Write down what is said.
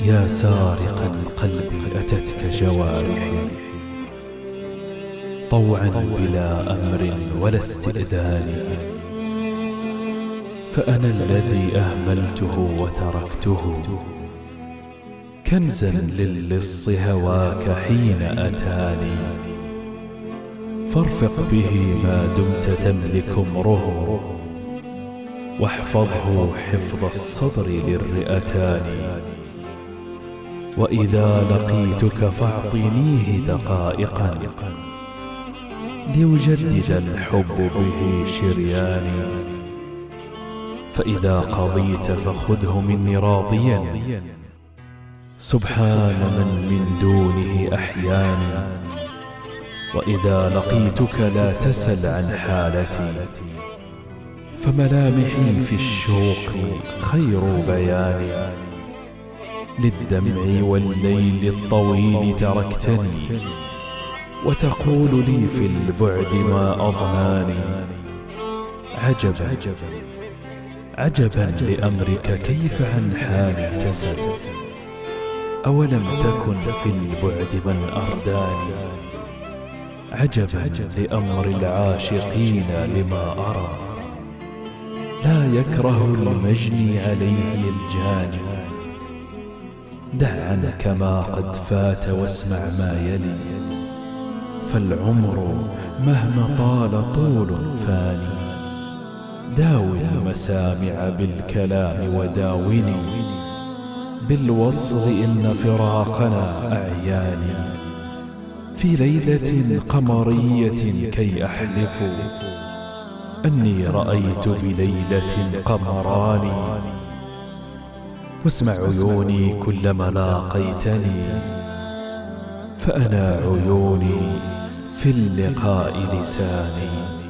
يا سارق القلب أتتك جوارحي. طوعا بلا أمر ولا استئذان. فأنا الذي أهملته وتركته. كنزا للص هواك حين أتاني. فارفق به ما دمت تملك امره واحفظه حفظ الصدر للرئتان. وإذا لقيتك فاعطنيه دقائقا ليجدد الحب به شرياني. فإذا قضيت فخذه مني راضيا. سبحان من من دونه أحياني وإذا لقيتك لا تسل عن حالتي. فملامحي في الشوق خير بيان للدمع والليل الطويل تركتني. وتقول لي في البعد ما أضناني. عجبا. عجبا لأمرك كيف عن حالي تسد. أولم تكن في البعد من أرداني. عجبا لأمر العاشقين لما أرى. لا يكره المجني عليه الجاني. دع عنك ما قد فات واسمع ما يلي. فالعمر مهما طال طول فاني. داوي المسامع بالكلام وداوني بالوصل إن فراقنا أعياني. في ليلة قمرية كي أحلف. أني رأيت بليلة قمران واسمع عيوني كلما لاقيتني فأنا عيوني في اللقاء لساني.